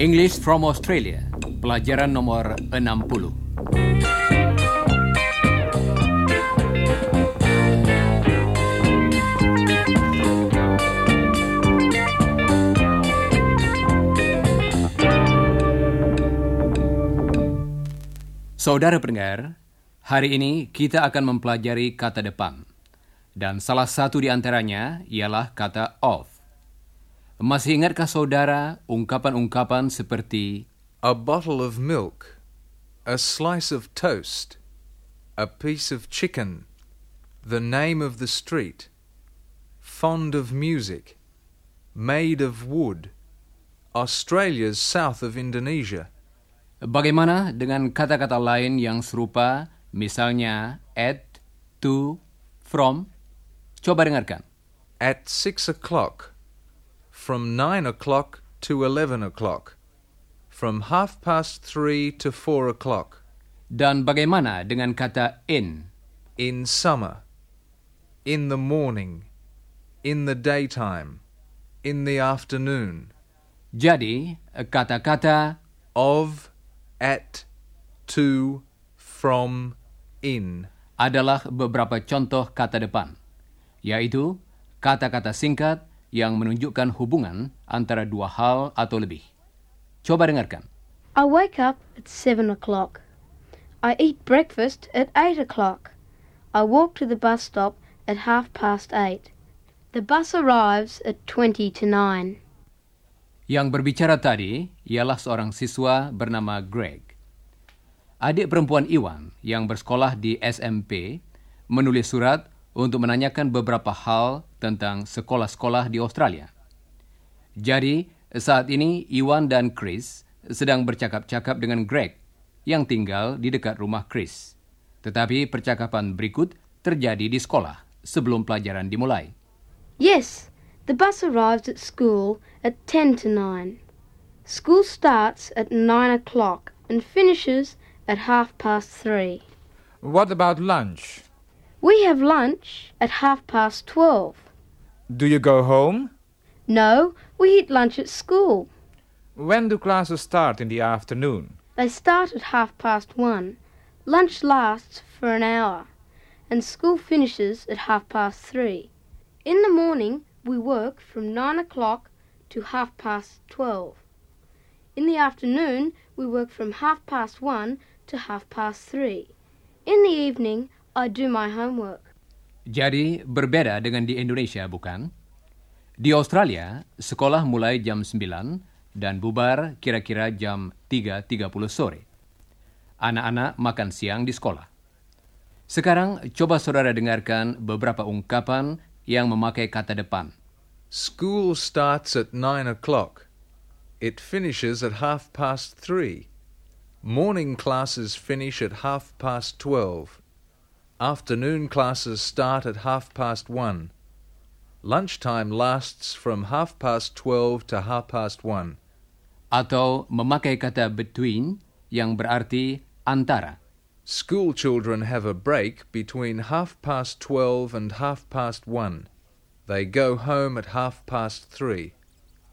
English from Australia, pelajaran nomor 60. Saudara pendengar, hari ini kita akan mempelajari kata depan. Dan salah satu di antaranya ialah kata of. Masih ingatkah saudara ungkapan-ungkapan seperti A bottle of milk, a slice of toast, a piece of chicken, the name of the street, fond of music, made of wood, Australia's south of Indonesia. Bagaimana dengan kata-kata lain yang serupa, misalnya at, to, from? Coba dengarkan. At six o'clock, from nine o'clock to eleven o'clock, from half past three to four o'clock, Dan bagaimana dengan kata in? in summer, in the morning, in the daytime, in the afternoon, Jadi, kata-kata of, at, to, from, in. adalah beberapa contoh kata depan, yaitu kata-kata singkat yang menunjukkan hubungan antara dua hal atau lebih. Coba dengarkan. I wake up at seven o'clock. I eat breakfast at eight o'clock. I walk to the bus stop at half past eight. The bus arrives at twenty to nine. Yang berbicara tadi ialah seorang siswa bernama Greg. Adik perempuan Iwan yang bersekolah di SMP menulis surat untuk menanyakan beberapa hal tentang sekolah-sekolah di Australia. Jadi, saat ini Iwan dan Chris sedang bercakap-cakap dengan Greg yang tinggal di dekat rumah Chris. Tetapi percakapan berikut terjadi di sekolah sebelum pelajaran dimulai. Yes, the bus arrives at school at ten to nine. School starts at nine o'clock and finishes at half past three. What about lunch? We have lunch at half past twelve. Do you go home? No, we eat lunch at school. When do classes start in the afternoon? They start at half past one. Lunch lasts for an hour, and school finishes at half past three. In the morning, we work from nine o'clock to half past twelve. In the afternoon, we work from half past one to half past three. In the evening, I do my homework. Jadi berbeda dengan di Indonesia, bukan? Di Australia, sekolah mulai jam 9 dan bubar kira-kira jam 3.30 sore. Anak-anak makan siang di sekolah. Sekarang coba saudara dengarkan beberapa ungkapan yang memakai kata depan. School starts at nine o'clock. It finishes at half past three. Morning classes finish at half past twelve. Afternoon classes start at half past one. Lunchtime lasts from half past twelve to half past one. Atau memakai kata between yang berarti antara. School children have a break between half past twelve and half past one. They go home at half past three.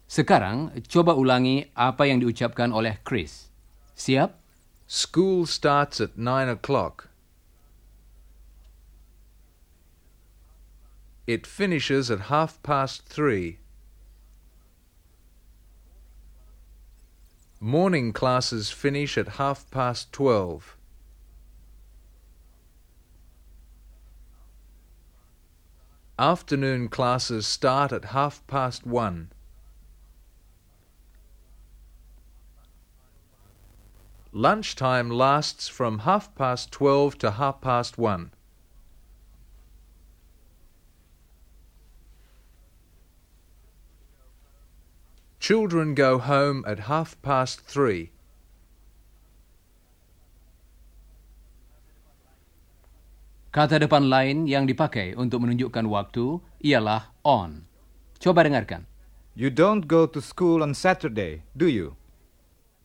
Sekarang coba ulangi apa yang diucapkan oleh Chris. Siap? School starts at nine o'clock. It finishes at half past three. Morning classes finish at half past twelve. Afternoon classes start at half past one. Lunchtime lasts from half past twelve to half past one. Children go home at half past three. Kata depan lain yang dipakai untuk menunjukkan waktu ialah on. Coba dengarkan. You don't go to school on Saturday, do you?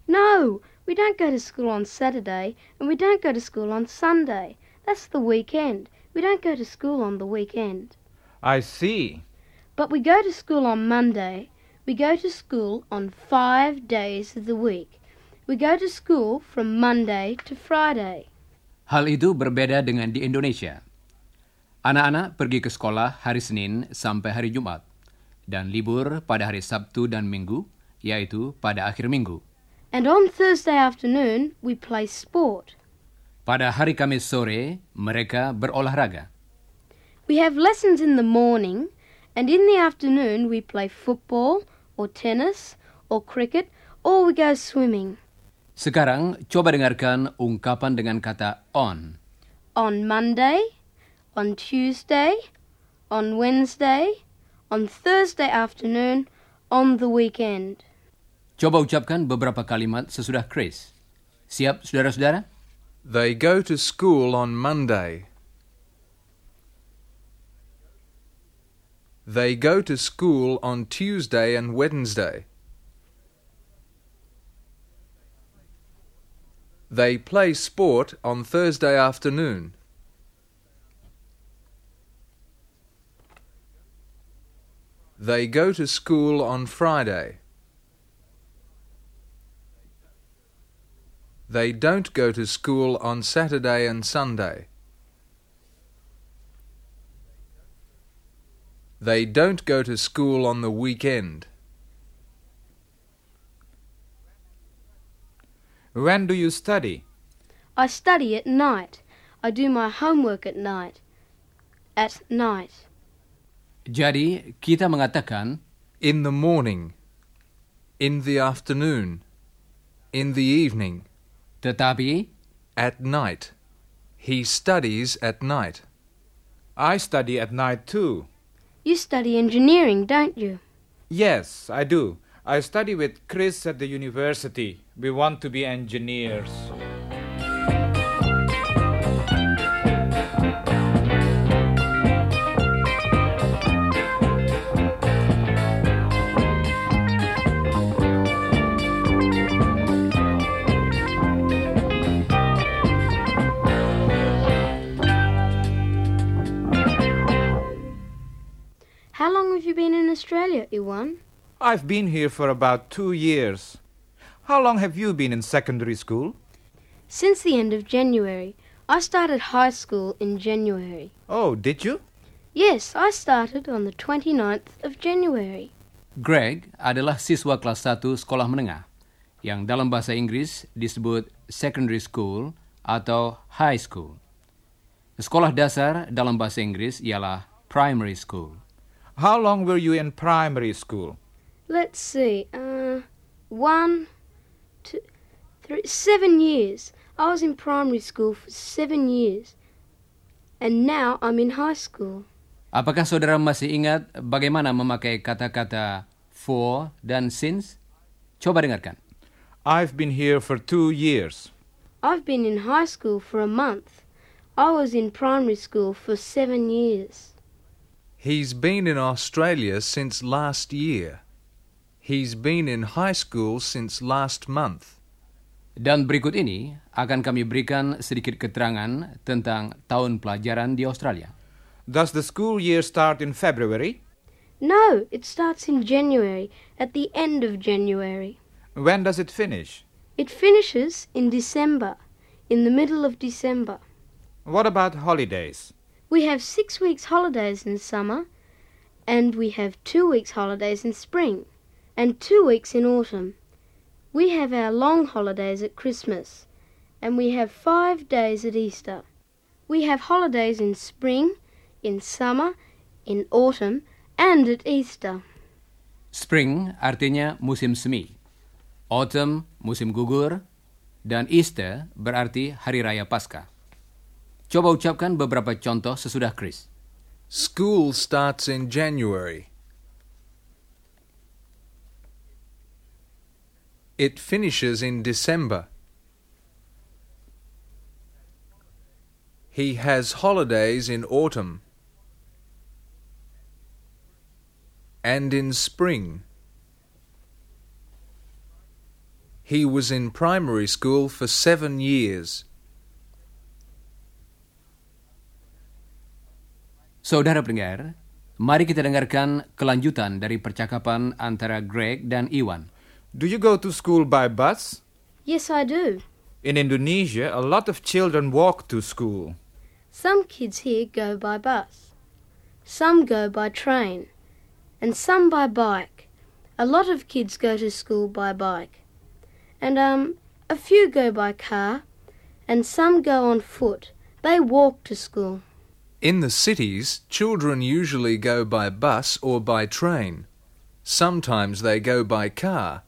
No, we don't go to school on Saturday, and we don't go to school on Sunday. That's the weekend. We don't go to school on the weekend. I see. But we go to school on Monday. We go to school on five days of the week. We go to school from Monday to Friday. Hal itu berbeda dengan di Indonesia. Anak-anak pergi ke sekolah hari Senin sampai hari Jumat dan libur pada hari Sabtu dan Minggu, yaitu pada akhir minggu. And on Thursday afternoon, we play sport. Pada hari Kamis sore, mereka berolahraga. We have lessons in the morning, and in the afternoon we play football, or tennis, or cricket, or we go swimming. Sekarang, coba dengarkan ungkapan dengan kata on. On Monday, on Tuesday, on Wednesday, on Thursday afternoon, on the weekend. Coba ucapkan beberapa kalimat sesudah Chris. Siap, saudara-saudara? They go to school on Monday. They go to school on Tuesday and Wednesday. They play sport on Thursday afternoon. They go to school on Friday. They don't go to school on Saturday and Sunday. They don't go to school on the weekend. When do you study? I study at night. I do my homework at night. At night. Jadi, kita mengatakan In the morning. In the afternoon. In the evening. Tetapi At night. He studies at night. I study at night too. You study engineering, don't you? Yes, I do. I study with Chris at the university. We want to be engineers. Australia, Iwan? I've been here for about two years. How long have you been in secondary school? Since the end of January. I started high school in January. Oh, did you? Yes, I started on the 29th of January. Greg adalah siswa kelas 1 sekolah menengah yang dalam bahasa Inggris disebut secondary school atau high school. Sekolah dasar dalam bahasa Inggris ialah primary school. How long were you in primary school? Let's see, uh, one, two, three, seven years. I was in primary school for seven years. And now I'm in high school. Apakah saudara masih ingat bagaimana memakai kata-kata for dan since? Coba dengarkan. I've been here for two years. I've been in high school for a month. I was in primary school for seven years. He's been in Australia since last year. He's been in high school since last month. Dan berikut ini akan kami berikan sedikit keterangan tentang tahun pelajaran di Australia. Does the school year start in February? No, it starts in January, at the end of January. When does it finish? It finishes in December, in the middle of December. What about holidays? We have six weeks' holidays in summer, and we have two weeks' holidays in spring, and two weeks in autumn. We have our long holidays at Christmas, and we have five days at Easter. We have holidays in spring, in summer, in autumn, and at Easter. Spring artinya musim semi. Autumn musim gugur dan Easter berarti hari raya Paskah. Coba ucapkan beberapa contoh sesudah Chris. School starts in January. It finishes in December. He has holidays in autumn and in spring. He was in primary school for seven years. Saudara pendengar, mari kita dengarkan kelanjutan dari percakapan antara Greg dan Iwan. Do you go to school by bus? Yes, I do. In Indonesia, a lot of children walk to school. Some kids here go by bus. Some go by train. And some by bike. A lot of kids go to school by bike. And, um, a few go by car. And some go on foot. They walk to school. In the cities, children usually go by bus or by train. Sometimes they go by car.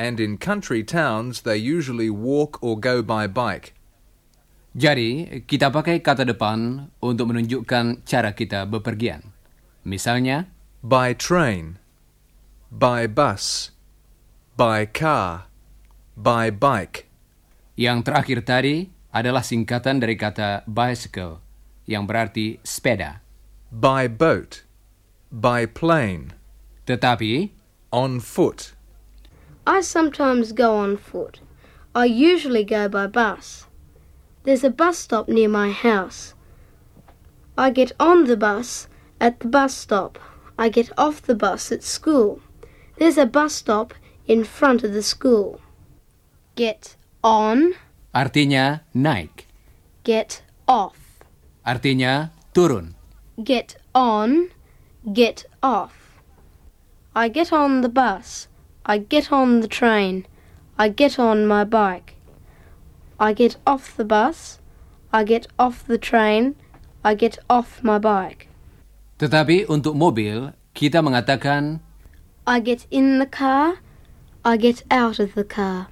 And in country towns, they usually walk or go by bike. Jadi, kita pakai kata depan untuk menunjukkan cara kita bepergian. Misalnya, By train. By bus. By car. By bike. yang terakhir tadi adalah singkatan dari kata bicycle, yang berarti sepeda. By boat. By plane. Tetapi, On foot. I sometimes go on foot. I usually go by bus. There's a bus stop near my house. I get on the bus at the bus stop. I get off the bus at school. There's a bus stop in front of the school. Get on, artinya naik, get off. Artinya turun. Get on, get off. I get on the bus. I get on the train. I get on my bike. I get off the bus. I get off the train. I get off my bike. Tetapi untuk mobil, kita mengatakan I get in the car. I get out of the car.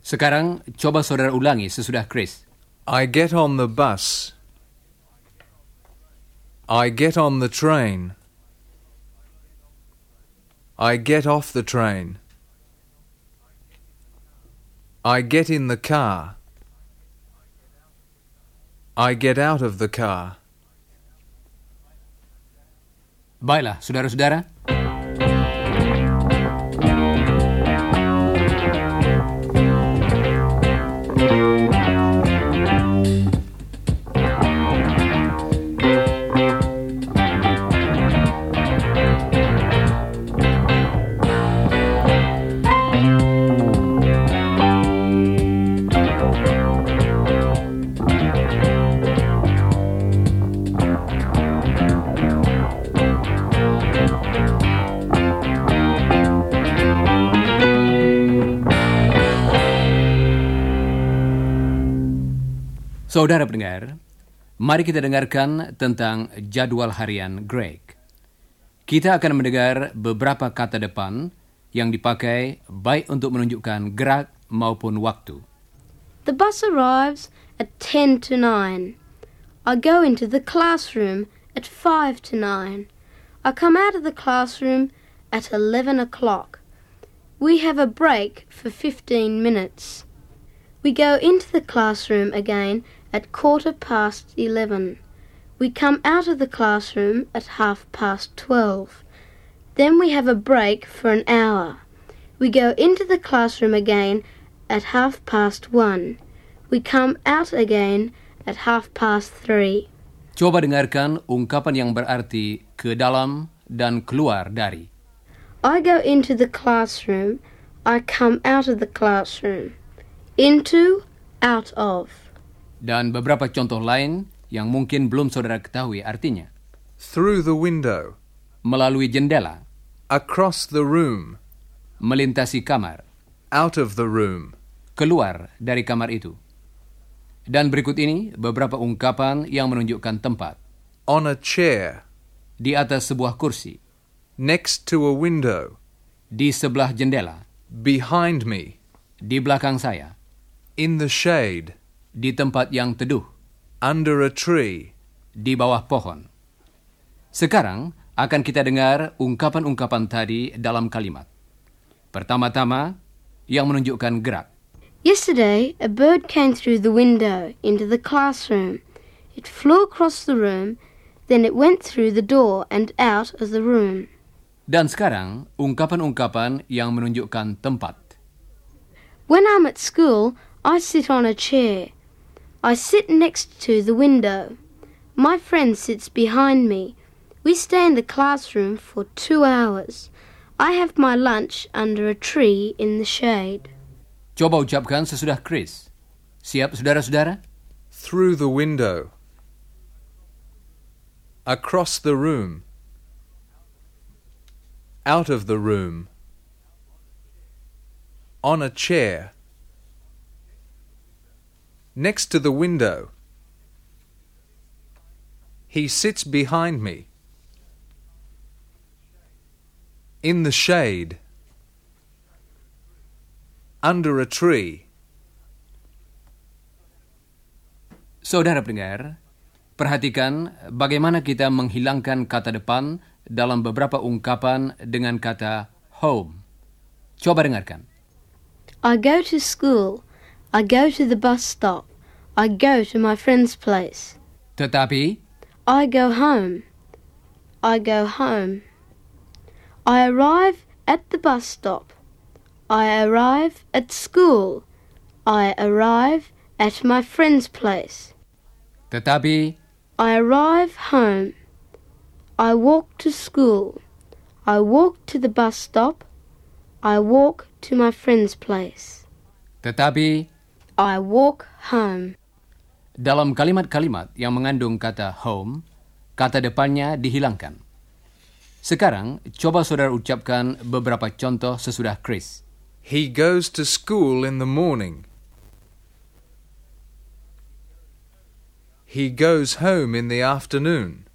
Sekarang coba saudara ulangi sesudah Chris. I get on the bus. I get on the train. I get off the train. I get in the car. I get out of the car. Baiklah, saudara-saudara. Saudara pendengar, mari kita dengarkan tentang jadwal harian Greg. Kita akan mendengar beberapa kata depan yang dipakai baik untuk menunjukkan gerak maupun waktu. The bus arrives at 10 to 9. I go into the classroom at 5 to 9. I come out of the classroom at 11 o'clock. We have a break for 15 minutes. We go into the classroom again at quarter past 11. We come out of the classroom at half past 12. Then we have a break for an hour. We go into the classroom again at half past one. We come out again at half past three. Coba dengarkan ungkapan yang berarti ke dalam dan keluar dari. I go into the classroom. I come out of the classroom. Into, out of. Dan beberapa contoh lain yang mungkin belum saudara ketahui artinya. Through the window. Melalui jendela, Across the room. melintasi kamar, Out of the room. keluar dari kamar itu. Dan berikut ini beberapa ungkapan yang menunjukkan tempat. On a chair. Di atas sebuah kursi, Next to a window. di sebelah jendela, Behind me. di belakang saya, In the shade. Di tempat yang teduh, Under a tree. di bawah pohon. Sekarang akan kita dengar ungkapan-ungkapan tadi dalam kalimat. Pertama-tama, yang menunjukkan gerak. Yesterday, a bird came through the window into the classroom. It flew across the room, then it went through the door and out of the room. Dan sekarang, ungkapan-ungkapan yang menunjukkan tempat. When I'm at school, I sit on a chair. I sit next to the window. My friend sits behind me. We stay in the classroom for two hours. I have my lunch under a tree in the shade. Coba ucapkan sesudah Chris. Siap, saudara-saudara? Through the window. Across the room. Out of the room. On a chair. Next to the window. He sits behind me. In the shade. Under a tree. Saudara pendengar, perhatikan bagaimana kita menghilangkan kata depan dalam beberapa ungkapan dengan kata home. Coba dengarkan. I go to school. I go to the bus stop. I go to my friend's place. Tetapi, I go home. I go home. I arrive at the bus stop. I arrive at school. I arrive at my friend's place. tetapi, I arrive home. I walk to school. I walk to the bus stop. I walk to my friend's place. tetapi, I walk home. Dalam kalimat-kalimat yang mengandung kata home, kata depannya dihilangkan. Sekarang, coba saudara ucapkan beberapa contoh sesudah Chris. He goes to school in the morning. He goes home in the afternoon.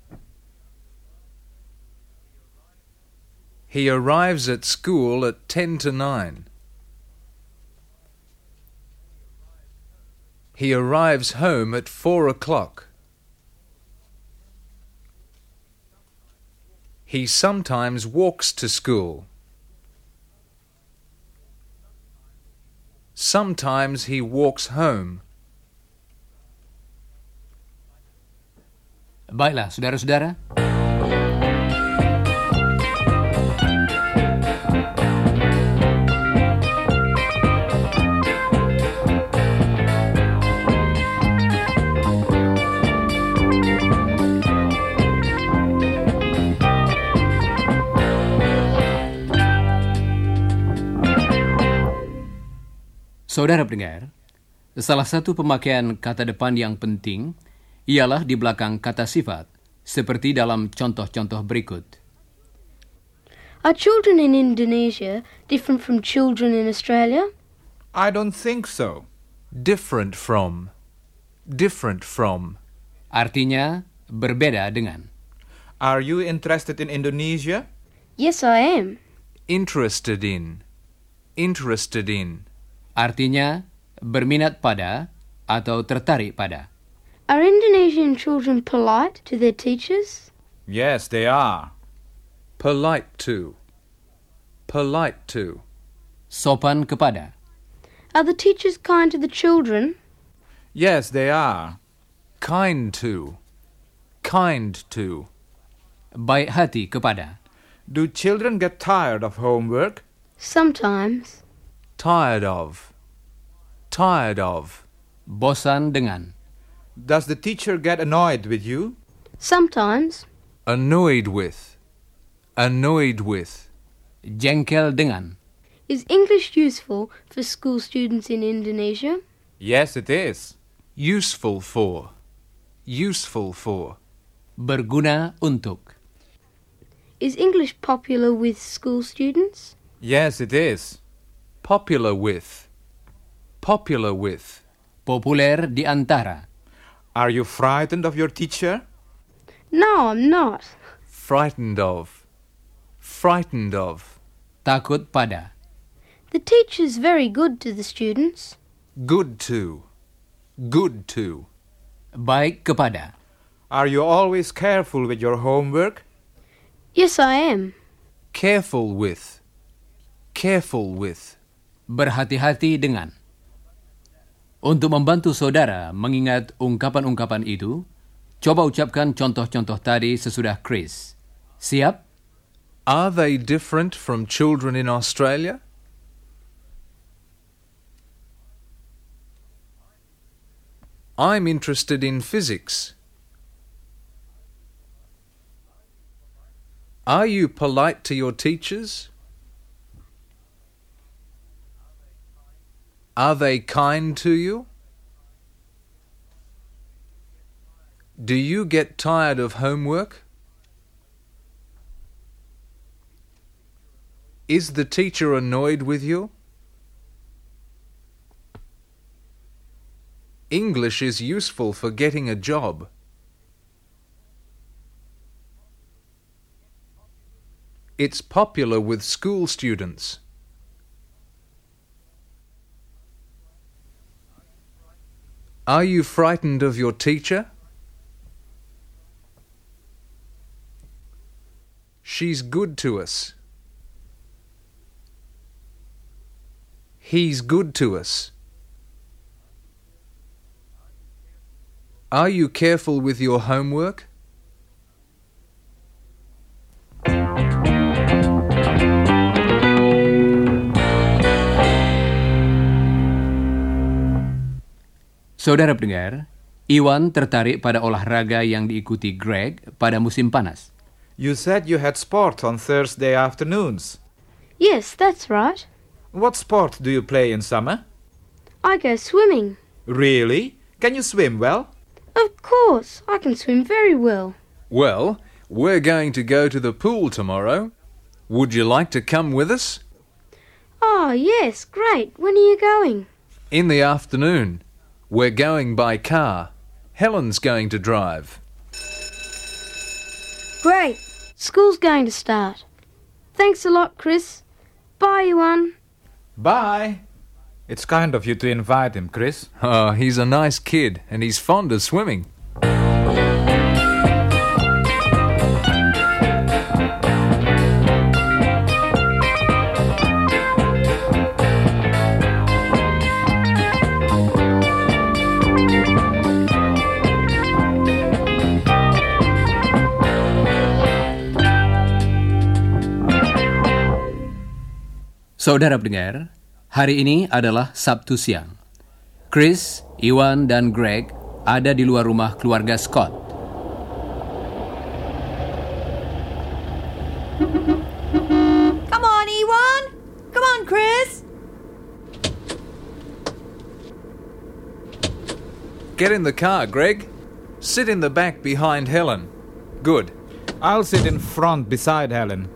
He arrives at school at 10 to 9. He arrives home at 4 o'clock. He sometimes walks to school. Sometimes he walks home. Baiklah, saudara-saudara. Saudara pendengar, salah satu pemakaian kata depan yang penting ialah di belakang kata sifat, seperti dalam contoh-contoh berikut. Are children in Indonesia different from children in Australia? I don't think so. Different from. Different from. Artinya, berbeda dengan. Are you interested in Indonesia? Yes, I am. Interested in. Interested in. Artinya, berminat pada atau tertarik pada. Are Indonesian children polite to their teachers? Yes, they are. Polite to. Polite to. Sopan kepada. Are the teachers kind to the children? Yes, they are. Kind to. Kind to. Baik hati kepada. Do children get tired of homework? Sometimes. Tired of. Tired of. Bosan dengan. Does the teacher get annoyed with you? Sometimes. Annoyed with. Annoyed with. Jengkel dengan. Is English useful for school students in Indonesia? Yes, it is. Useful for. Useful for. Berguna untuk. Is English popular with school students? Yes, it is. Popular with. Popular with. Populer di antara. Are you frightened of your teacher? No, I'm not. Frightened of. Frightened of. Takut pada. The teacher's very good to the students. Good to. Good to. Baik kepada. Are you always careful with your homework? Yes, I am. Careful with. Careful with. Berhati-hati dengan. Untuk membantu saudara mengingat ungkapan-ungkapan itu, coba ucapkan contoh-contoh tadi sesudah Chris. Siap? Are they different from children in Australia? I'm interested in physics. Are you polite to your teachers? Are they kind to you? Do you get tired of homework? Is the teacher annoyed with you? English is useful for getting a job. It's popular with school students. Are you frightened of your teacher? She's good to us. He's good to us. Are you careful with your homework? Saudara pendengar, Iwan tertarik pada olahraga yang diikuti Greg pada musim panas. You said you had sport on Thursday afternoons. Yes, that's right. What sport do you play in summer? I go swimming. Really? Can you swim well? Of course, I can swim very well. Well, we're going to go to the pool tomorrow. Would you like to come with us? Oh, yes, great. When are you going? In the afternoon. We're going by car. Helen's going to drive. Great. School's going to start. Thanks a lot, Chris. Bye, Iwan. Bye. It's kind of you to invite him, Chris. Oh, he's a nice kid and he's fond of swimming. Saudara pendengar, hari ini adalah Sabtu siang. Chris, Iwan, dan Greg ada di luar rumah keluarga Scott. Come on, Ewan. Come on, Chris. Get in the car, Greg. Sit in the back behind Helen. Good. I'll sit in front beside Helen.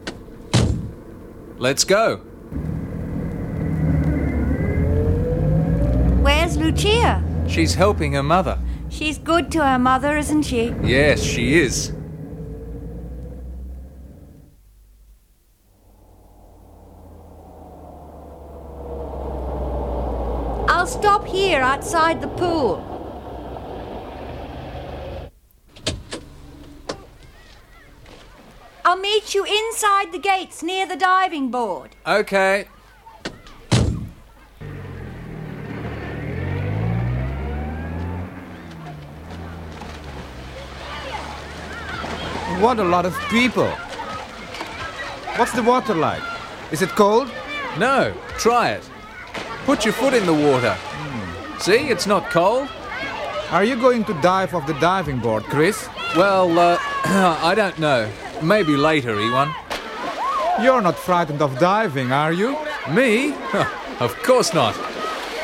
Let's go. Lucia? She's helping her mother. She's good to her mother, isn't she? Yes, she is. I'll stop here outside the pool. I'll meet you inside the gates near the diving board. Okay. What a lot of people. What's the water like? Is it cold? No, try it. Put your foot in the water. See, it's not cold. Are you going to dive off the diving board, Chris? Well, uh, I don't know. Maybe later, Iwan. You're not frightened of diving, are you? Me? of course not.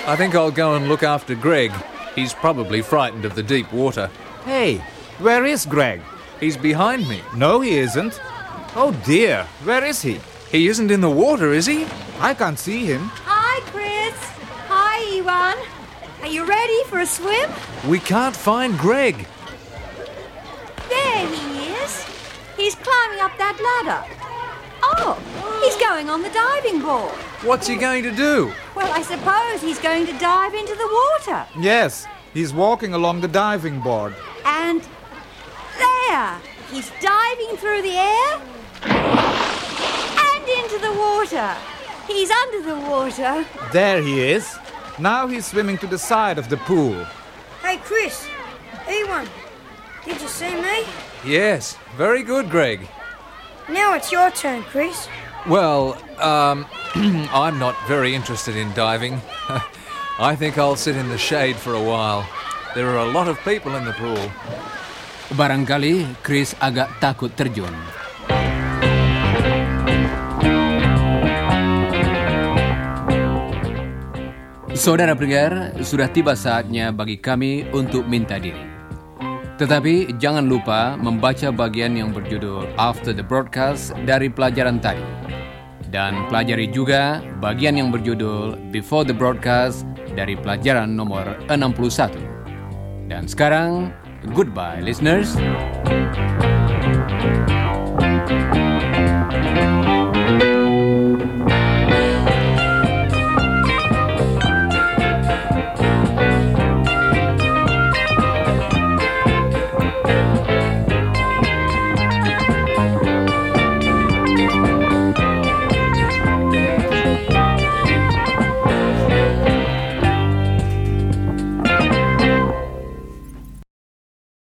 I think I'll go and look after Greg. He's probably frightened of the deep water. Hey, where is Greg? He's behind me. No, he isn't. Oh dear, where is he? He isn't in the water, is he? I can't see him. Hi, Chris. Hi, Iwan. Are you ready for a swim? We can't find Greg. There he is. He's climbing up that ladder. Oh, he's going on the diving board. What's he going to do? Well, I suppose he's going to dive into the water. Yes, he's walking along the diving board. And there, he's diving through the air and into the water. He's under the water. There he is. Now he's swimming to the side of the pool. Hey, Chris. Iwan. Did you see me? Yes, very good, Greg. Now it's your turn, Chris. Well, um, I'm not very interested in diving. I think I'll sit in the shade for a while. There are a lot of people in the pool. Barangkali Chris agak takut terjun. Saudara pendengar, sudah tiba saatnya bagi kami untuk minta diri. Tetapi jangan lupa membaca bagian yang berjudul After the Broadcast dari pelajaran tadi. Dan pelajari juga bagian yang berjudul Before the Broadcast dari pelajaran nomor 61. Dan sekarang, goodbye listeners.